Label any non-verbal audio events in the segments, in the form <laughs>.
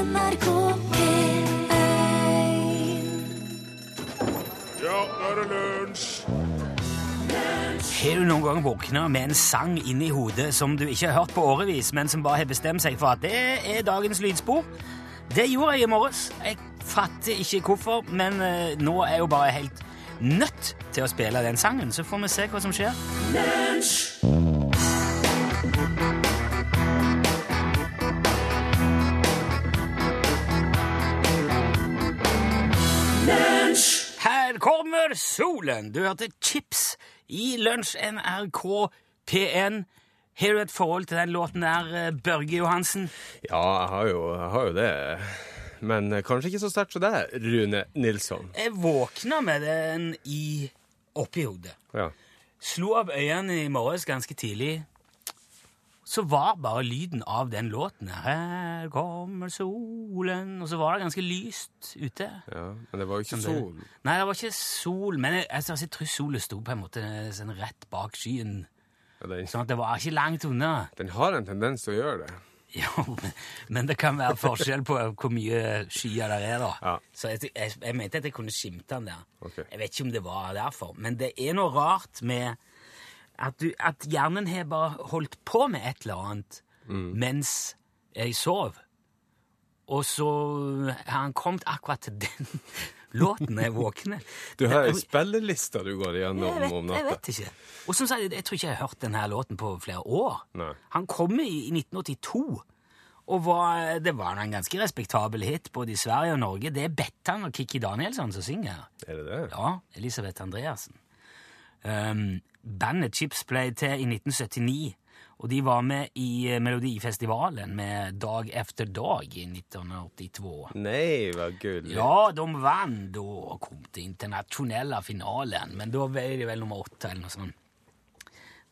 NRK P1 Ja, nå er det lunsj! Har du noen gang våkna med en sang inni hodet som du ikke har hørt på årevis, men som bare har bestemt seg for at det er dagens lydspor? Det gjorde jeg i morges. Jeg fatter ikke hvorfor, men eh, nå er jeg jo bare helt nødt til å spille den sangen, så får vi se hva som skjer. Her kommer solen! Du hørte Chips i Lunsj NRK P1. Har du et forhold til den låten der, eh, Børge Johansen? Ja, jeg har jo, jeg har jo det. Men eh, kanskje ikke så sterkt som deg, Rune Nilsson. Jeg våkna med den i oppi hodet. Ja. Slo opp øynene i morges ganske tidlig. Så var bare lyden av den låten Her kommer solen Og så var det ganske lyst ute. ja. Men det var jo ikke sol. Nei, det var ikke sol, men jeg, altså, jeg tror solen sto på en måte sånn rett bak skyen. Ja, den, Sånn at det var ikke langt unna. den har en tendens til å gjøre det. <laughs> Jo, men- men det kan være forskjell på hvor mye skyer der er, da. Ja. Så jeg, jeg, jeg mente at jeg kunne skimte den der. Okay. Jeg vet ikke om det var derfor, men det er noe rart med at, du, at hjernen har bare holdt på med et eller annet Mm. mens jeg sov. Og så har han kommet akkurat til den <laughs> låten jeg våkner. Du har ei spilleliste du går igjennom om natta. jeg vet ikke. Og som sagt, jeg tror ikke jeg har hørt denne låten på flere år. Nei. Han kom i, i 1982, og var, det var en ganske respektabel hit både i Sverige og Norge. Det er Bettan og Kikki Danielsson som synger. Er det det? Ja, Elisabeth Andreassen. Um, bandet Chips ble til i 1979, og de var med i eh, Melodifestivalen med Dag efter dag i 1982. Nei, hva gullig. Ja, de vant og kom til internasjonale finalen, men da var de vel nummer åtte eller noe sånt.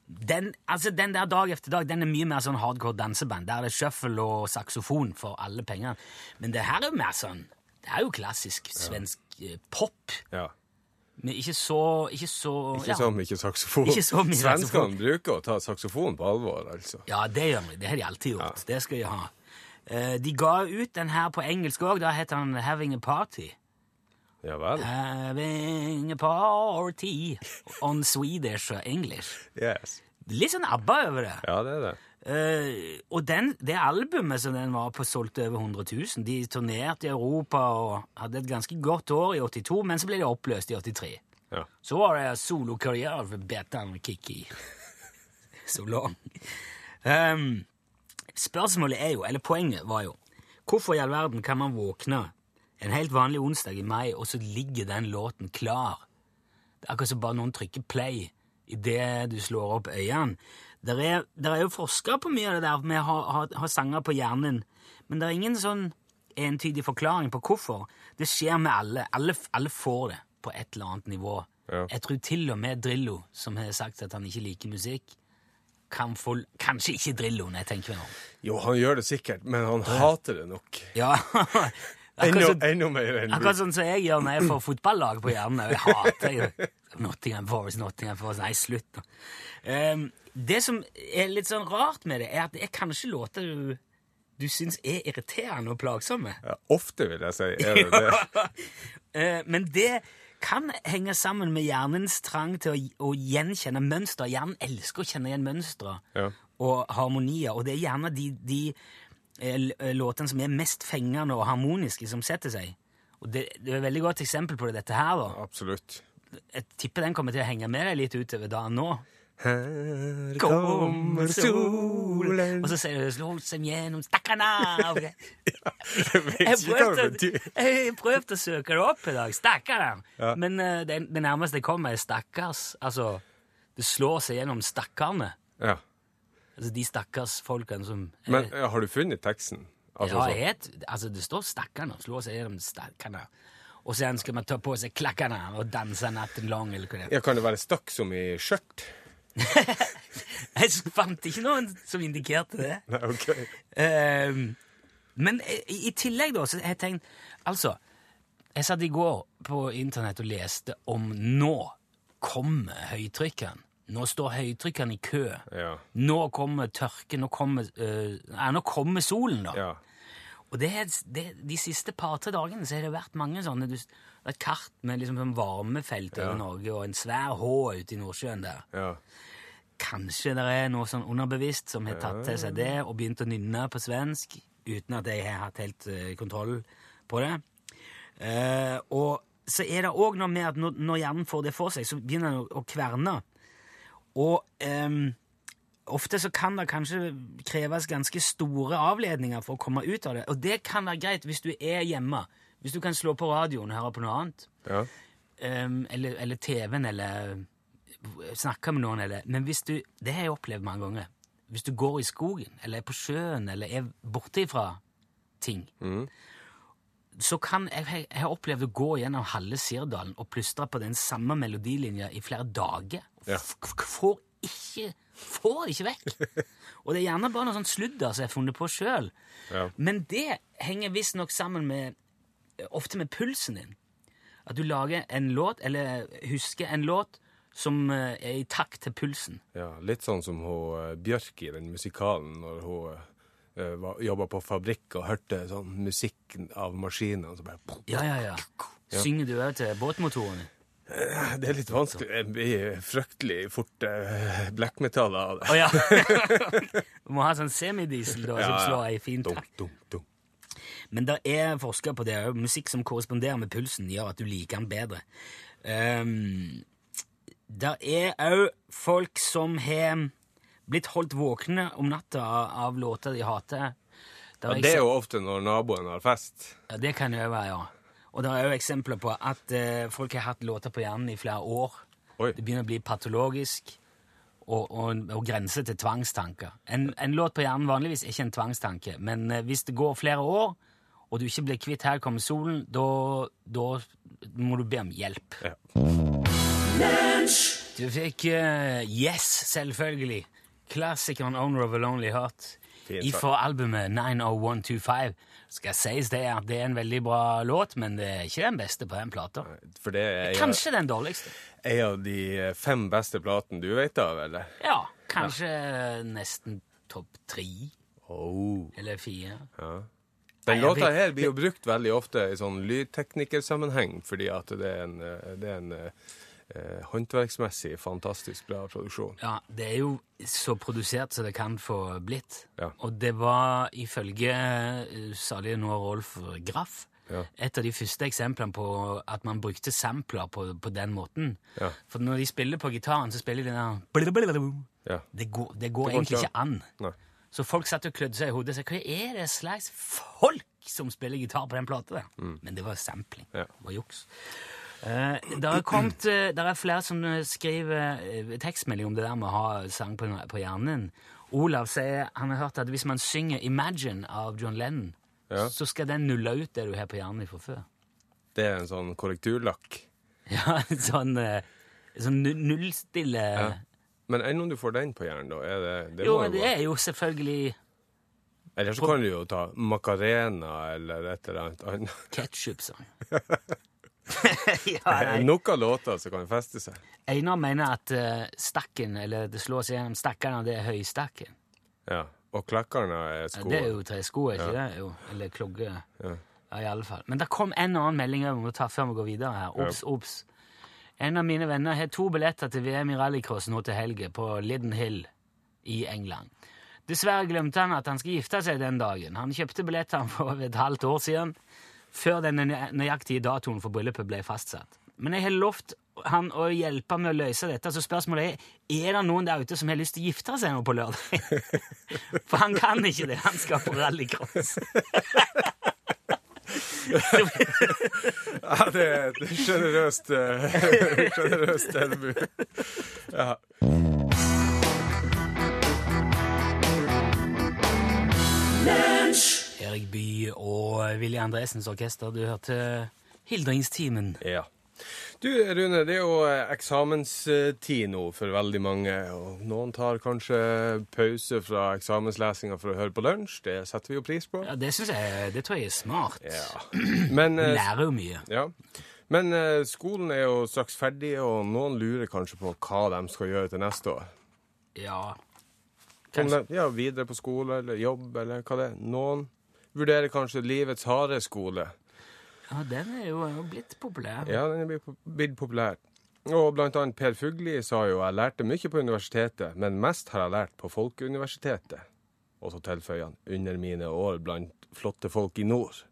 Den, altså, den der Dag efter dag den er mye mer sånn hardcore danseband. Der er det shuffle og saksofon for alle pengene. Men det her er jo mer sånn Det er jo klassisk svensk ja. pop. Ja. Men ikke så Ikke så Ikke ja. så mye saksofon. Ikke så mye saksofon. Bruker å ta saksofon på alvor, altså. Ja, det gjør de. Det har de alltid gjort. Det skal de ha. Uh, de ga ut den her på engelsk òg. Da het han Having a Party. Ja vel. Having a party on Swedish English. Yes. Litt sånn ABBA over det. Ja, det er det. Eh, og den, det albumet som den var på, solgte over 100 000. De turnerte i Europa og hadde et ganske godt år i 82, men så ble de oppløst i 83. Ja. Så var det solokarriere for Betan og Kikki. <laughs> Så lang. Um, spørsmålet er jo, eller poenget var jo, hvorfor i all verden kan man våkne en helt vanlig onsdag i mai, og så ligger den låten klar? Det er akkurat som bare noen trykker play idet du slår opp øynene. Der er, er jo forska på mye av det der med å ha, ha, ha sanger på hjernen, men det er ingen sånn entydig forklaring på hvorfor. Det skjer med alle. Alle, alle får det på et eller annet nivå. Ja. Jeg tror til og med Drillo, som har sagt at han ikke liker musikk, kan få Kanskje ikke Drillo, når jeg tenker meg om. Jo, han gjør det sikkert, men han hater det nok. Ja, <laughs> Enda, mer enn akkurat sånn som jeg gjør når jeg får fotballag på hjernen. Jeg hater jo Nottingham Forest, Nottingham Forest Nei, slutt. Um, det som er litt sånn rart med det, er at det er kanskje låter du, du syns er irriterende og plagsomme. ja, Ofte, vil jeg si. Er det det? <laughs> Eh, men det kan henge sammen med hjernens trang til å, å gjenkjenne mønstre. Hjernen elsker å kjenne igjen mønstre Ja. og harmonier, og det er gjerne de, de låtene som er mest fengende og harmoniske, som setter seg. Og det, det er et veldig godt eksempel på det, dette her. da. Absolutt. Jeg tipper den kommer til å henge med deg litt utover dagen nå. Her kommer solen Og så sier du 'slå seg gjennom. <laughs> Jeg vet Jeg ikke prøvde, jeg prøvde å søke det opp i dag. Stakkarna. Ja. Men uh, det, det nærmeste jeg kommer, er stakkars. Altså, det slår seg gjennom stakkarene. Ja. Altså de stakkars folkene som Men ja, har du funnet teksten? Altså, ja, het, altså Det står 'stakkarna'. Slå seg gjennom stakkene. Og så skal man ta på seg klakkene og danse natten lang, eller hva det er. ja, kan det være stakk som i skjørt? <laughs> Jeg fant ikke noen som indikerte det. <laughs> Nei, ok. Um, men i, i tillegg, da, så har jeg tenkt Altså, jeg satt i går på internett og leste om nå kommer høytrykkeren. Nå står høytrykkene i kø. Ja. Nå kommer tørke, nå kommer, uh, nei, nå kommer solen, da. Ja. Og det, det, de siste par-tre dagene så har det vært mange sånne du, Et kart med liksom sånn varmefelt over Ja. Norge og en svær H ute i Nordsjøen der. Ja. Kanskje det er noe sånn underbevisst som har tatt til seg det og begynt å nynne på svensk uten at jeg har hatt helt uh, kontroll på det. Uh, og så er det òg noe med at når, når hjernen får det for seg, så begynner den å, å kverne. Og um, ofte så kan det kanskje kreves ganske store avledninger for å komme ut av det. Og det kan være greit hvis du er hjemme. Hvis du kan slå på radioen og høre på noe annet. ja. Um, eller, eller TV-en, eller snakke med noen, eller Men hvis du Det har jeg opplevd mange ganger. Hvis du går i skogen, eller er på sjøen, eller er borte ifra ting, så kan jeg, jeg, har opplevd å gå gjennom halve Sirdalen og plystre på den samme melodilinja i flere dager. Ja. Får ikke Får det ikke vekk. <laughs> Og det er gjerne bare noe sånt sludder som jeg har funnet på sjøl. Ja. Men det henger visstnok sammen med ofte med pulsen din. At du lager en låt, eller husker en låt, som eh, er i takt til pulsen. ja. Litt sånn som hun eh, Bjørk i den musikalen når hun jobba på fabrikk og hørte sånn musikk av maskiner. Så bare Ja, ja, ja. Synger du òg til båtmotorene? Det er litt vanskelig. Det blir fryktelig fort uh, black metal av det. Å ja! <laughs> du må ha sånn semidiesel da, som slår ei fin Dum, takt. dum, dum. Men det er forska på det òg. Musikk som korresponderer med pulsen, gjør at du liker den bedre. Um, det er òg folk som har blitt holdt våkne om natta av, låter de hater. Ja, det er jo ofte når naboen har fest. ja, det kan jo være, ja. Og det er jo eksempler på at eh, folk har hatt låter på hjernen i flere år. Oi. Det begynner å bli patologisk og, og, og grenser til tvangstanker. En, en låt på hjernen vanligvis er ikke en tvangstanke, men eh, hvis det går flere år, og du ikke blir kvitt Her kommer solen, da må du be om hjelp. Ja. Du fikk uh, Yes, selvfølgelig. Klassikeren Owner of a Lonely Heart. Ifra albumet 90125. Skal sies det at det er en veldig bra låt, men det er ikke den beste på den plata. For det er Kanskje den dårligste. en av de fem beste platene du vet av, eller? Ja, kanskje nesten topp tre Oh. eller fire. Ja. Den låta her blir jo brukt veldig ofte i sånn lydteknikersammenheng, fordi at det er en, eh, det er en eh, håndverksmessig fantastisk bra produksjon. Ja, det er jo så produsert som det kan få blitt. Ja. Og det var ifølge eh, salige nå Rolf Graff Ja. et av de første eksemplene på at man brukte sampler på, på den måten. Ja. For når de spiller på gitaren, så spiller de den der. Det går, det går Det går egentlig ikke an. Nei. Så folk satt og klødde seg i hodet sa hva er det slags folk som spiller gitar på den plata Mm. Men det var sampling. Ja. Det var juks. Eh, det er kommet, eh, der er flere som eh, skriver tekstmelding om det der med å ha sang på, på hjernen. Olav sier han har hørt at hvis man synger 'Imagine' av John Lennon, Ja. så skal den nulle ut det du har på hjernen fra før. Det er en sånn korrekturlakk. <laughs> Ja, sånn, eh, sånn nullstille Ja. Men enn om du får den på hjernen, da? Er det, det Jo, men det er jo selvfølgelig Eller så kan du jo ta Macarena eller et eller annet annet. ketsjup-sang. <laughs> <laughs> ja, Nok Noen låter som kan feste seg. Einar mener at uh, stakken, eller det slås gjennom stakkene, det er høystakken. Ja. Og klakkerne er Ja. Det er jo tresko, er ikke det? Jo. Eller klogge. Ja. Ja, i alle fall. Men det kom en annen melding over, må ta før vi går videre her. Ops, obs. En av mine venner har to billetter til VM i rallycross nå til helga på Lidden Hill i England. Dessverre glemte han at han skal gifte seg den dagen. Han kjøpte billettene for et halvt år siden, før den nøyaktige datoen for bryllupet ble fastsatt. Men jeg har lovt han å hjelpe med å løse dette, så spørsmålet er er det noen der ute som har lyst til å gifte seg nå på lørdag. <laughs> For han kan ikke det. Han skal på rallycross. <laughs> Ja, det er et sjenerøst eh, <laughs> sjenerøst tilbud. Ja. Erik Bye og Willy Andresens orkester. Du hørte Hildringstimen. ja. Du, Rune, det er jo eh, eksamenstid nå for veldig mange. Og noen tar kanskje pause fra eksamenslesinga for å høre på lunsj. Det setter vi jo pris på. Ja, det synes jeg, det tror jeg er smart. Ja. Men, eh, lærer jo mye. ja. Men eh, skolen er jo straks ferdig, og noen lurer kanskje på hva de skal gjøre til neste år. Ja. Kanskje. ja, videre på skole eller jobb eller hva det er. Noen vurderer kanskje livets harde skole. Ja, den er jo blitt populær. Ja, den er blitt- populær. Og blant annet Per Fugli sa jo jeg lærte mye på universitetet, men mest har jeg lært på Folkeuniversitetet. Og så tilføyer han under mine år blant flotte folk i nord.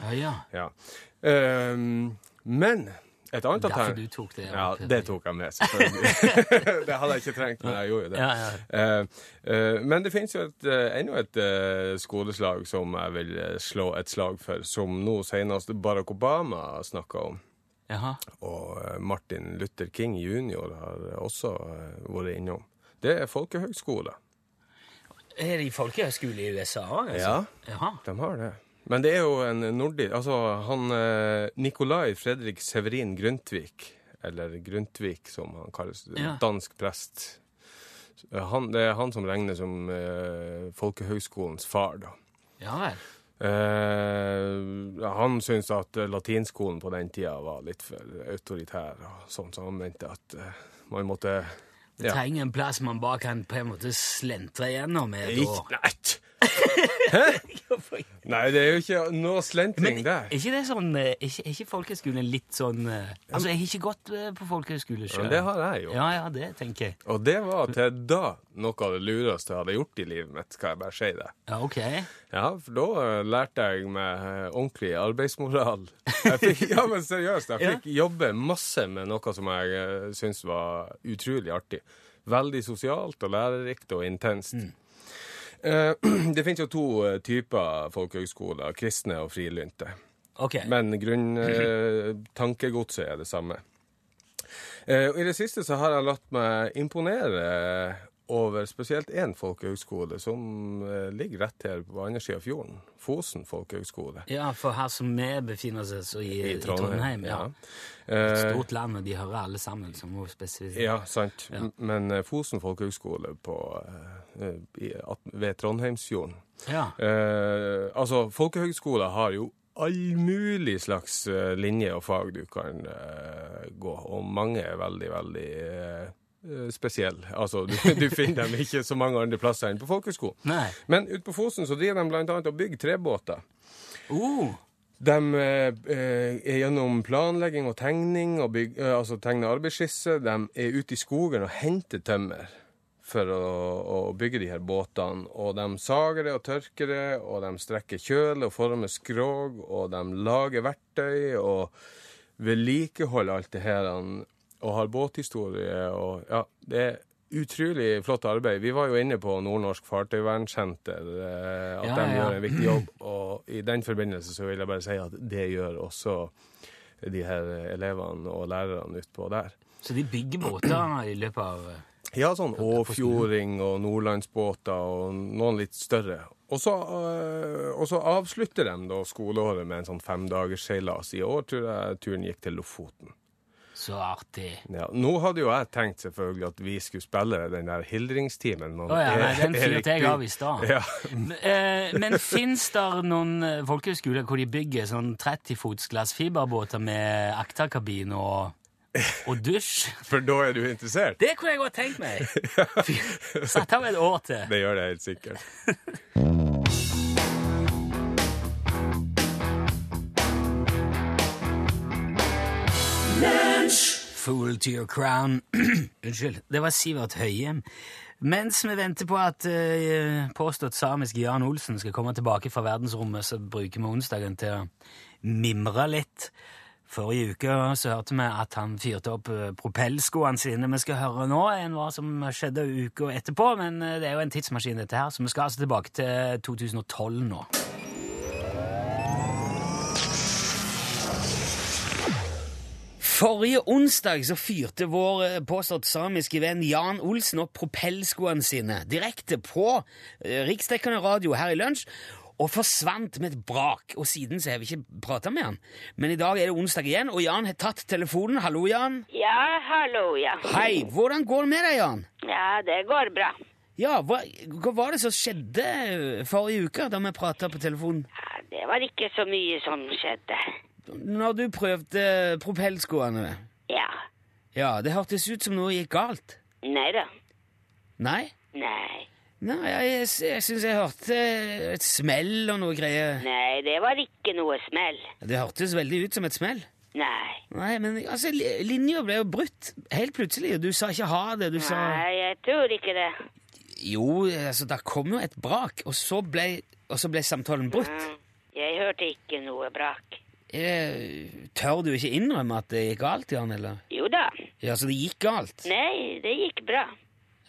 Ja, ja. Ja. Um, men et annet Derfor du tok det. Ja, det tok jeg med, selvfølgelig. <laughs> det hadde jeg ikke trengt, men jeg gjorde jo det. Ja, ja. Uh, uh, men det finnes jo et, uh, ennå et skoleslag som jeg vil slå et slag for, som nå senest Barack Obama snakka om. Jaha. Og Martin Luther King jr. har også vært innom. Det er folkehøgskole. Er det folkehøgskole i USA òg? Ja. Jaha. De har det. Men det er jo en nordisk Altså, han eh, Nikolai Fredrik Severin Grundtvik, eller Grundtvik som han kalles, Ja. dansk prest. Han, det er han som regnes som uh, folkehøgskolens far, da. Ja vel. Uh, han syntes at eh, latinskolen på den tida var litt for autoritær, og sånn, så han mente at uh, man måtte Det trenger en plass man bare kan på en måte slentre gjennom. Ikke, og- <laughs> nei, nei, det er jo ikke noe slentring der. er ikke det sånn eh, Er ikke, er ikke folkehøyskolen litt sånn eh, Altså, jeg har ikke gått eh, på folkehøyskole sjøl. Ja, det har jeg jo. Ja, ja, det tenker jeg. Og det var til da noe av det lureste jeg hadde gjort i livet mitt, skal jeg bare si det. Ja, ok. Ja, for da lærte jeg meg ordentlig arbeidsmoral. Jeg fikk, <laughs> ja, men seriøst, jeg fikk jobbe masse med noe som jeg syntes var utrolig artig. Veldig sosialt og lærerikt og intenst. Eh, <clears throat> det finnes jo to eh, typer folkehøgskoler, kristne og frilynte. Okay. Men grunntankegodset <clears throat> er det samme. Eh, I det siste så har jeg latt meg imponere over spesielt én folkehøgskole som eh, ligger rett her på andre sida av fjorden. Fosen folkehøgskole. Ja, for her som vi befinner oss så i, i Trondheim, ja. Et Stort land, og de hører alle sammen, som må spesifisere. ja, sant. Ja. Men eh, Fosen folkehøgskole på, eh, i, ved Trondheimsfjorden Ja. Eh, altså, folkehøgskoler har jo all mulig slags eh, linje og fag du kan eh, gå, og mange er veldig, veldig eh, eh, spesielle. Altså, du, <laughs> du finner dem ikke så mange andre plasser enn på folkehøgskolen. Nei. Men ute på Fosen så driver de blant annet og bygger trebåter. Uh. De eh, eh, er gjennom planlegging og tegning, og bygg, eh, altså tegner arbeidsskisse. De er ute i skogen og henter tømmer for å, å bygge de her båtene. Og de sager det og tørker det, og de strekker kjøl og former skrog, og de lager verktøy og vedlikeholder alt det her. Og har båthistorie og Ja, det er utrolig flott arbeid. Vi var jo inne på Nordnorsk Fartøyvernsenter, eh, at Ja, de ja. gjør en viktig jobb. Og i den forbindelse så vil jeg bare si at det gjør også de her elevene og lærerne utpå der. så de bygger båter i løpet av eh, Ja, sånn Åfjording og nordlandsbåter og noen litt større. Og så, øh, og så avslutter de da skoleåret med en sånn femdagersseilas. I år tror jeg turen gikk til Lofoten. Så artig. Ja, nå hadde jo jeg tenkt selvfølgelig at vi skulle spille den der hildringstimen. Å oh, ja, nei, den fyrte jeg av i stad. Ja. Eh, Men fins det noen eh, folkehøyskoler hvor de bygger sånn 30-fots glassfiberbåter med akterkabin og, og dusj? <laughs> For da er du interessert? Det kunne jeg godt tenkt meg! <laughs> Satt av et år til. Det gjør det helt sikkert. <laughs> Fool to your crown. <clears throat> Unnskyld. Det var Sivert Høyem. Mens vi venter på at eh, påstått samisk Jan Olsen skal komme tilbake fra verdensrommet, så bruker vi onsdagen til å mimre litt. Forrige uke så hørte vi at han fyrte opp eh, propellskoene sine. Vi skal høre nå enn hva som skjedde uka etterpå, men eh, det er jo en tidsmaskin, dette her, så vi skal altså tilbake til 2012 nå. Forrige onsdag så fyrte vår eh, påstått samiske venn Jan Olsen opp propellskoene sine direkte på eh, riksdekkende radio her i lunsj, og forsvant med et brak. Og siden så har vi ikke prata med han. Men i dag er det onsdag igjen, og Jan har tatt telefonen. Hallo, Jan. Ja, hallo, ja. Hei, hvordan går det med deg, Jan? Ja, det går bra. Ja, hva, hva var det som skjedde eh, forrige uke, da vi prata på telefonen? Ja, det var ikke så mye som skjedde. Når du prøvde propellskoene? Ja. Ja, det hørtes ut som noe gikk galt. Nei da. Nei? Nei. Nei, jeg, jeg, jeg syns jeg hørte et smell og noe greier. Nei, det var ikke noe smell. Det hørtes veldig ut som et smell. Nei. Nei, men altså, linja ble jo brutt helt plutselig, og du sa ikke ha det. Du sa Nei, jeg tror ikke det. Jo, altså, da kom jo et brak, og så ble, og så ble samtalen brutt. Mm, Jeg hørte ikke noe brak. Eh, Tør du ikke innrømme at det gikk galt, Jan, eller? Jo da. Ja, så det gikk galt? Nei, det gikk bra.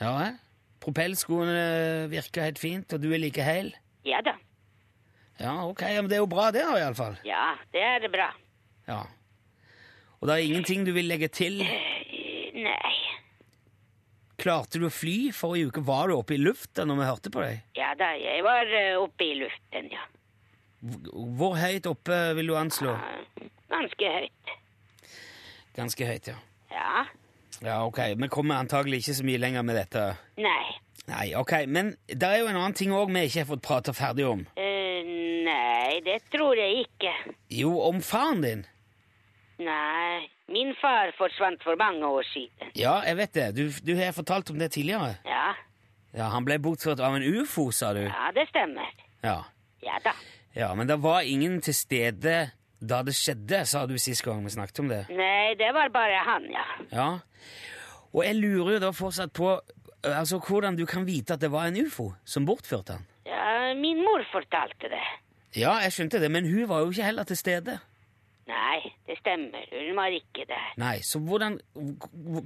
Ja, eh? Propellskoene virker helt fint, og du er like heil? Ja da. Ja, ok, men det er jo bra det, da, iallfall. Ja, det er det bra. Ja. Og det er ingenting du vil legge til? Eh, Nei. Klarte du å fly forrige uke? Var du oppe i lufta når vi hørte på deg? Ja da, jeg var eh, oppe i luften, ja. Hvor- høyt oppe vil du anslå? Ganske høyt. Ganske høyt, ja. Ja. Ja, ok. Vi kommer antagelig ikke så mye lenger med dette. Nei. Nei, ok, Men det er jo en annen ting òg vi ikke har fått prata ferdig om. Uh, nei, det tror jeg ikke. Jo, om faren din. Nei, min far forsvant for mange år siden. Ja, jeg vet det. Du, du har fortalt om det tidligere. Ja, Ja, Han ble bortført av en ufo, sa du. ja, det stemmer. Ja. Ja da. Ja, Men det var ingen til stede da det skjedde, sa du sist gang vi snakket om det. Nei, det var bare han, ja. Ja. Og jeg lurer jo da fortsatt på altså, hvordan du kan vite at det var en ufo som bortførte han. Ja, min mor fortalte det. Ja, jeg skjønte det, men hun var jo ikke heller til stede. Nei, det stemmer. Hun var ikke der. Nei, så hvordan,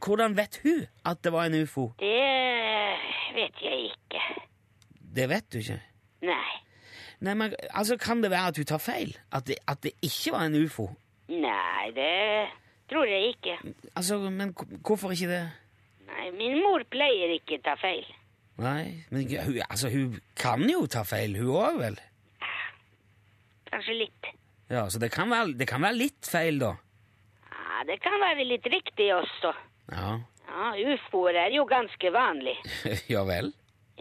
hvordan vet hun at det var en ufo? Det vet jeg ikke. Det vet du ikke. Nei. Nei, men altså, Kan det være at hun tar feil? At det, at det ikke var en ufo? Nei, det tror jeg ikke. Altså, Men hvorfor ikke det? Nei, min mor pleier ikke ta feil. Nei, men hun, altså, hun kan jo ta feil, hun òg, vel? Kanskje litt. Ja, Så det kan, være, det kan være litt feil, da. Ja, det kan være litt riktig også. Ja, Ja, ufoer er jo ganske vanlig. <laughs> ja vel?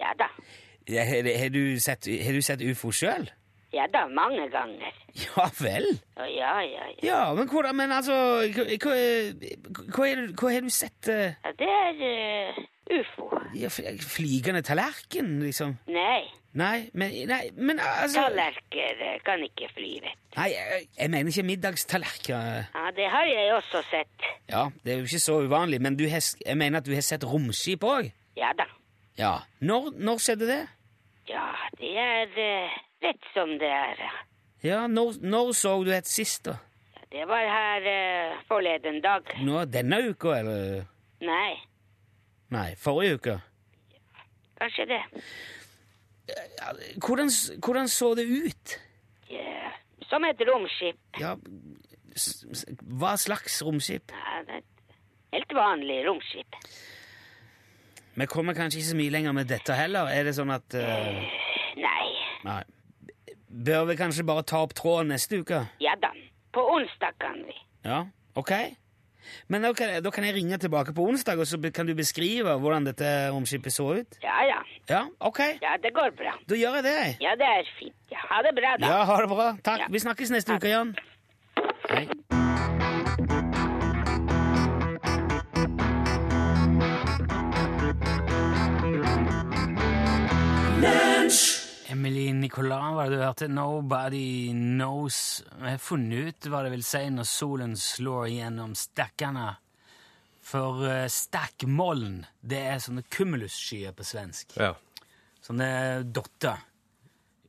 Ja da. Ja, Har du sett, har du sett ufo sjøl? Ja da, mange ganger. Ja vel? Ja, ja, ja. Ja, men hvordan Men altså Hva, hva, hva, hva har du sett Uh... ja det er uh, ufo. ja, Flygende tallerken, liksom? Nei, Nei, men, nei, men altså tallerker eh, kan ikke fly, vet du. Nei, jeg, jeg mener ikke middagstallerkener. Ja, det har jeg også sett. Ja, det er jo ikke så uvanlig, men du har, jeg mener at du har sett romskip òg? Ja da. Ja. Når, når skjedde det? Ja, det er eh, rett som det er. ja. Ja, når, når så du et sist, da? Ja, Det var her eh, forleden dag. Nå, denne uka, eller? Nei, Nei, forrige uke? kanskje det. Ja, Hvordan, hvordan så det ut? Ja, som et romskip. Ja, s- s- hva slags romskip? Ja, det er et helt vanlig romskip. Vi kommer kanskje ikke så mye lenger med dette heller. Er det sånn at uh... Nei. Nei. Bør vi kanskje bare ta opp tråden neste uke? Ja da. På onsdag kan vi. Ja, ok. Men ok, da kan jeg ringe tilbake på onsdag, og så kan du beskrive hvordan dette romskipet så ut? Ja, ja. Ja, ok. Ja, det går bra. Da gjør jeg det. Ja, det er fint. Ja, ha det bra, da. Ja, ha det bra. Takk. Ja. Vi snakkes neste uke, Jan. Hei. Emily Nicolas var det du hørte. 'Nobody Knows'. Jeg har funnet ut hva det vil si når solen slår gjennom stakkene. For stakkmollen, det er sånne kumulusskyer på svensk. Ja. Sånne dotter.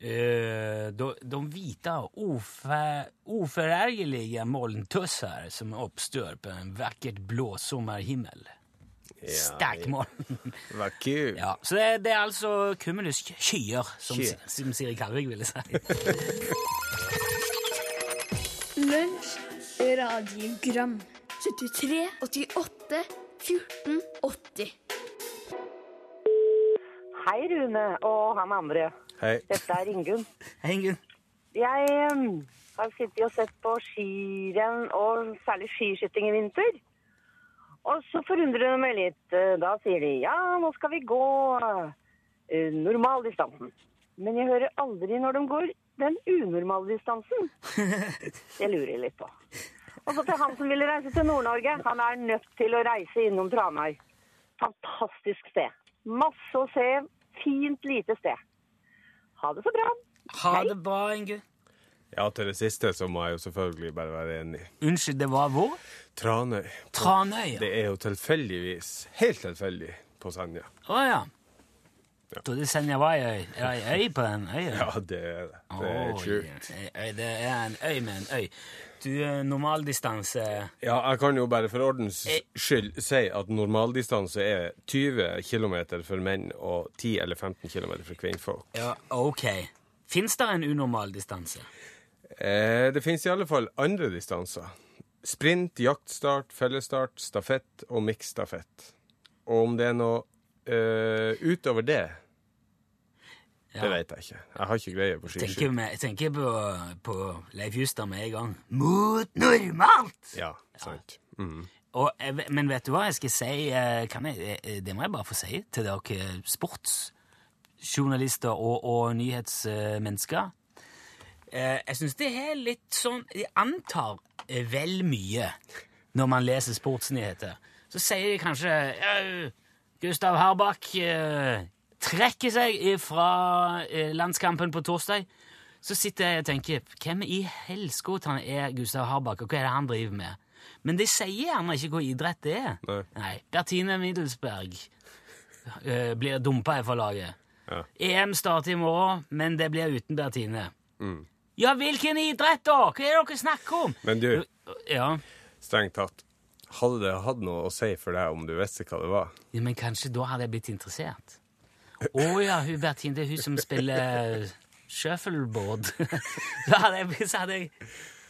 Eh, de, de hvite, uforergelige molntussar som oppstår på en vakkert blå sommarhimmel. Stakkmoln. Var kul. Ja, så det, det er altså som, Skyer. som Siri Kalvik ville si. Lunsj, radiogram 73, 88, 14, 80 Hei, Rune og han andre. Hei. Dette er Ingunn. <laughs> Hei, Ingunn. Jeg em, har sittet og sett på skirenn, og særlig skiskyting i vinter. Og så forundrer det meg litt. Eh, Da sier de ja, nå skal vi gå eh, normaldistansen. Men jeg hører aldri når de går den unormale distansen. <laughs> Det lurer jeg litt på. Og så til han som ville reise til Nord-Norge. Han er nødt til å reise innom Tranøy. Fantastisk sted. Masse å se. fint lite sted. Ha det så bra. Ha Hei. det bra, Ingu. Ja, til det siste så må jeg jo selvfølgelig bare være enig. Unnskyld, det var hvor? Tranøy. Tranøy. ja. Det er jo tilfeldigvis, helt tilfeldig, på Senja. Å ja. Trodde Senja var ei øy. Er det ei øy på den øya? Ja, det er det. Det er Oi, sjukt. ei Det er en øy med en øy. Du, eh, normaldistanse Ja, jeg kan jo bare for ordens Eh. skyld si at normaldistanse er 20 km for menn og 10 eller 15 km for kvinnfolk. Ja, ok. Fins det en unormal distanse? Eh, det finnes i alle fall andre distanser. Sprint, jaktstart, fellesstart, stafett og miksstafett. Og om det er noe eh, utover det, Ja. det vet jeg ikke. Jeg har ikke greie på skiskyting. Jeg tenker på, på Leif Juster med en gang. Mot normalt! Ja, sant. Mhm. Og, eh, men vet du hva jeg skal si? eh, Kan jeg, eh, det må jeg bare få si til dere sportsjournalister og, og nyhetsmennesker. Eh, Jeg syns det er litt sånn De antar eh, vel mye når man leser sportsnyheter. Så sier de kanskje Gustav Harbakk eh, trekker seg fra eh, landskampen på torsdag. Så sitter jeg og tenker Hvem i helskotan er Gustav Harbakk, og hva er det han driver med? Men de sier gjerne ikke hvor idrett det er. Nei. Bertine Middelsberg eh, blir dumpa fra laget. Ja. EM starter i morgen, men det blir uten Bertine. Mm. Ja, hvilken idrett, da? Hva er det dere snakker om? Men du, Ja, strengt tatt, hadde det hatt noe å si for deg om du visste hva det var? ja men kanskje da hadde jeg blitt interessert. Å ja, hun Bertine, det er hun som spiller shuffleboard. <laughs> da hadde jeg, så hadde jeg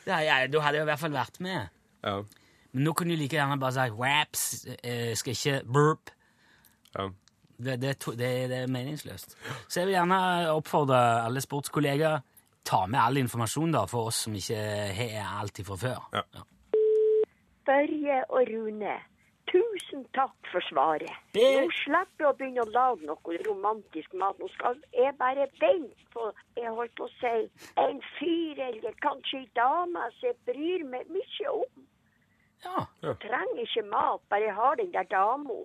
da, ja, Da hadde jeg i hvert fall vært med. Ja. Men nå kunne du like gjerne bare sagt raps, eh, skal ikke burp. ja. Det, det, det, det er meningsløst. Så jeg vil gjerne oppfordre alle sportskollegaer ta med all informasjon da, for oss som ikke har alt fra før. Ja. Børje og Rune, tusen takk for svaret. Det- Nå slipper jeg å begynne å lage noe romantisk mat. Nå skal jeg bare vente på jeg holdt på å si, en fyr eller kanskje ei dame som jeg bryr meg mye om. Ja. Trenger ikke mat, bare jeg har den der dama.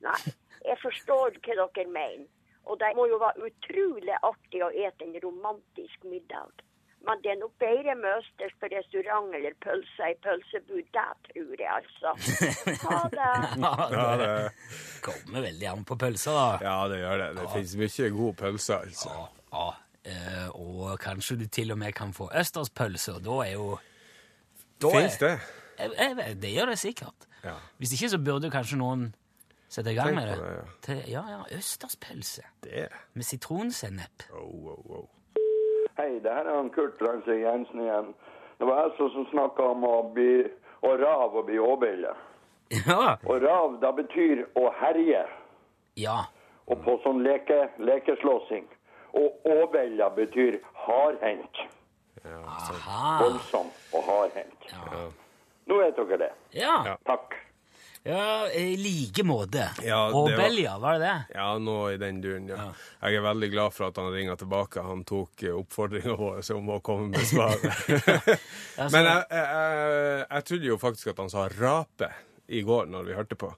Nei, jeg forstår hva dere mener. Og det må jo være utrolig artig å ete en romantisk middag. Men det er nok bedre med østers på restaurant eller pølse i pølsebud. Det tror jeg, altså. Ha <laughs> det. Ja, det, Kommer veldig an på pølser, da. ja, det gjør det. Det finnes mye god pølse, altså. Ja, ja. Eh, og kanskje du til og med kan få østerspølse, og da er jo er- Fins det? Jeg, jeg, det gjør det sikkert. Ja. Hvis ikke så burde kanskje noen sette i gang med det. det, ja. Til, ja, ja, østerspølse Det. med sitronsennep. Oh, oh, oh. Hei, det her er han Kurt Ransøy Jensen igjen. Det var jeg som snakka om å bli å rave og bli åbille. Ja. Og rav, da betyr å herje. ja. Og på sånn leke, lekeslåssing. Og åbilla betyr hardhendt. Ja, Voldsom og hardhendt. Nå vet dere det. Ja. Ja. Takk. Ja I like måte. Ja, og var- Belgia, var det det? Ja, nå i den duren, ja. Jeg er veldig glad for at han ringer tilbake. Han tok eh, oppfordringa vår om å komme med svar. <laughs> Altså, Men jeg, jeg, jeg, trodde jo faktisk at han sa rape i går når vi hørte på.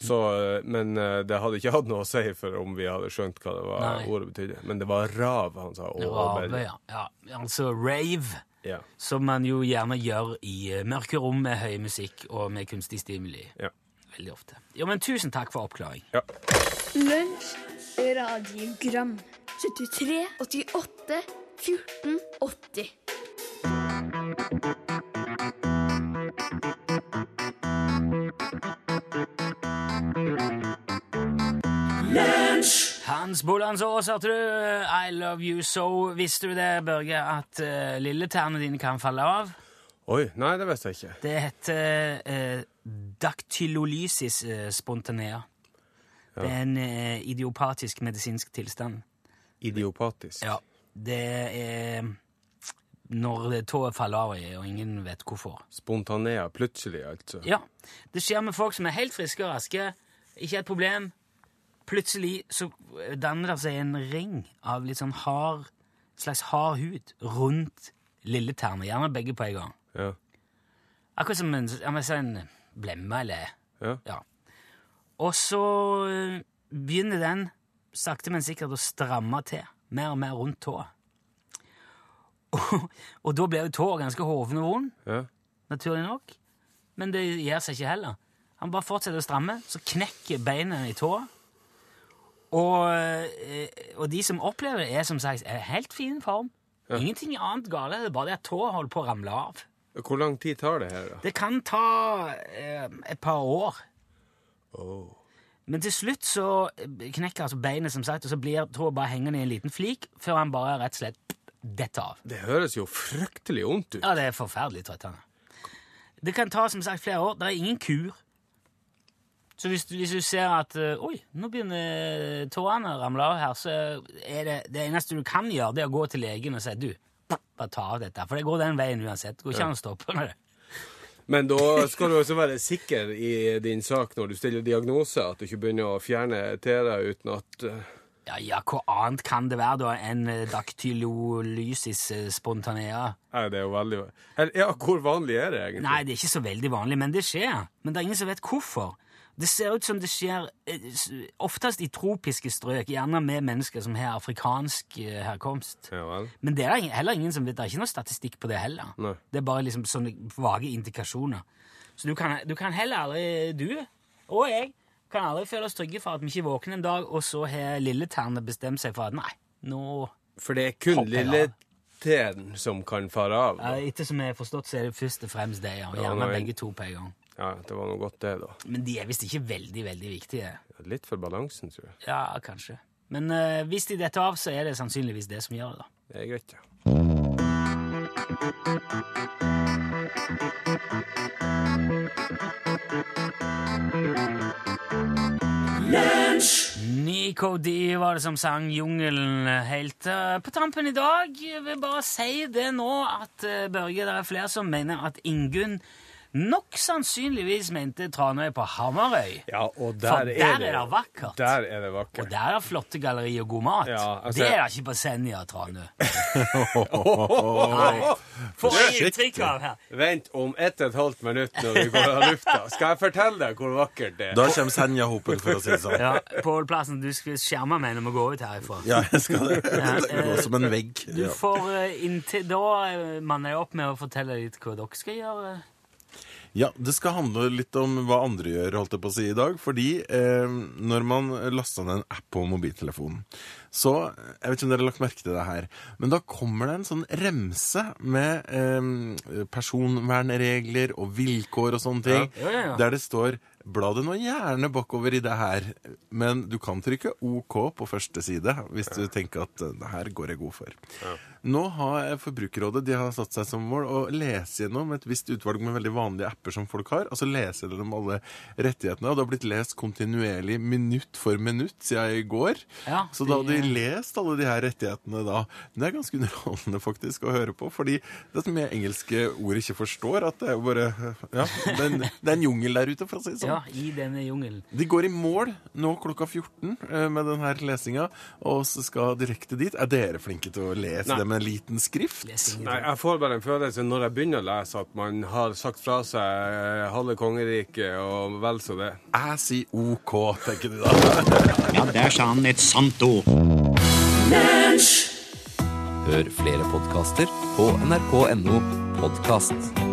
Så, eh, men eh, det hadde ikke hatt noe å si for om vi hadde skjønt hva det var ordet betydde. Men det var rav han sa. Og Rave, ja. ja. Altså rave, Ja. som man jo gjerne gjør i eh, mørke rom med høy musikk og med kunstig stimuli. Ja. Veldig ofte. Jo, men tusen takk for oppklaring. ja. Lunsj, radiogram 73, 88, 14, 80 Hans Bollandsås, hørte du? I love you so. Visste du det, Børge, at uh, lilletærne dine kan falle av? Oi, nei, det visste jeg ikke. Det heter uh, dactylolysis uh, spontanea. Det er en uh, idiopatisk medisinsk tilstand. Idiopatisk. Ja, det er når tåa faller av, og ingen vet hvorfor. Spontanea. Plutselig, altså. Ja, det skjer med folk som er helt friske og raske. Ikke et problem. Plutselig så danner det seg en ring av litt sånn hard, slags hard hud rundt lilletærne, gjerne begge på en gang. Ja. Akkurat som en, en blemme, eller Ja. Ja. Og så øh, begynner den sakte, men sikkert å stramme til mer og mer rundt tåa. <laughs> Og, og da blir jo tåa ganske hoven og vond, Ja. naturlig nok. Men det gjør seg ikke heller. Han bare fortsetter å stramme, så knekker beinet i tåa. Og, eh, og de som opplever det, er som sagt er i helt fin form. Ingenting annet galt, det er bare det at tåa holder på å ramle av. Hvor lang tid tar det her, da? Det kan ta eh, et par år. Men til slutt så knekker altså beinet, som sagt, og så blir tåa bare hengende i en liten flik, før han bare rett og slett detter av. Det høres jo fryktelig vondt ut. Ja, det er forferdelig trøttende. Det kan ta som sagt flere år. Det er ingen kur. Så hvis du, hvis du ser at eh, Oi, nå begynner tårene å ramle av her, så er det det eneste du kan gjøre, det er å gå til legen og si du, bare ta av dette. For det går den veien uansett. Det går ikke an å stoppe med det. Men da skal du også være sikker i din sak når du stiller diagnose, at du ikke begynner å fjerne tæra uten at eh, Ja, ja, hva annet kan det være da enn eh, dactylolysis eh, spontanea? Nei, det er jo veldig Ja, hvor vanlig er det egentlig? Nei, det er ikke så veldig vanlig, men det skjer. Men det er ingen som vet hvorfor. Det ser ut som det skjer eh, oftest i tropiske strøk, gjerne med mennesker som har afrikansk eh, herkomst. Ja vel. Men det er heller ingen som vet. Det er ikke noe statistikk på det heller. Nei. Det er bare liksom sånne vage indikasjoner. Så du kan, du kan heller aldri, du og jeg, kan aldri føle oss trygge for at vi ikke våkner en dag, og så har lilletærne bestemt seg for at nei, nå For det er kun lille Tern som kan fare av. Ja. Etter som jeg har forstått, så er det først og fremst det, ja. Og Ja, gjerne nei. begge to på en gang. Ja, det var noe godt, det, da. Men de er visst ikke veldig, veldig viktige. Litt for balansen, tror jeg. Ja, kanskje. Men uh, hvis de detter av, så er det sannsynligvis det som gjør det, da. Det er greit, ja. Nico D var det som sang Jungelen helt eh, på tampen i dag. Jeg vil bare si det nå at eh, Børge, det er flere som mener at Ingunn nok sannsynligvis mente Tranøy på Hamarøy. Ja, og der, For der er det, det vakkert. Der er det vakkert. Og der er flotte galleri og god mat. Ja, altså- det er det ikke på Senja, Tranøy. Nei. Får jeg inntrykk av her. Vent om ett og et halvt minutt når vi går av lufta. Skal jeg fortelle deg hvor vakkert det er? Da kommer Senja-hopen, for å si det sånn. Ja, Pål Plassen, du skal skjerme meg når vi går ut herifra. Ja, jeg skal det. Ja, Det eh, går som en vegg. Du får eh, inntil Da eh, manner jeg opp med å fortelle litt hva dere skal gjøre. Ja, det skal handle litt om hva andre gjør, holdt jeg på å si i dag. Fordi eh, når man laster ned en app på mobiltelefonen, så Jeg vet ikke om dere har lagt merke til det her, men da kommer det en sånn remse med eh, personvernregler og vilkår og sånne ting, Ja, ja, ja. der det står Bla det nå gjerne bakover i det her, men du kan trykke OK på første side hvis du tenker at eh, det her går jeg god for. Nå har Forbrukerrådet de har satt seg som mål å lese gjennom et visst utvalg med veldig vanlige apper som folk har. Altså lese gjennom alle rettighetene. Og det har blitt lest kontinuerlig minutt for minutt siden i går. Ja, så da hadde de lest alle de her rettighetene da. Men det er ganske <laughs> underholdende faktisk å høre på, fordi det som jeg engelske ord ikke forstår, at det er jo bare Ja, det er en, det er en jungel der ute, for å si det sånn. Ja, i denne jungelen. De går i mål nå klokka 14 eh, med denne lesinga, og så skal direkte dit. Er dere flinke til å lese Nei. det med en liten skrift? Nei, jeg får bare en følelse når jeg begynner å lese at man har sagt fra seg eh, halve kongeriket og vel så det. Jeg sier OK, tenker de da. <laughs> Ja, der sa han et sant ord. Hør flere podkaster på nrk.no podkast.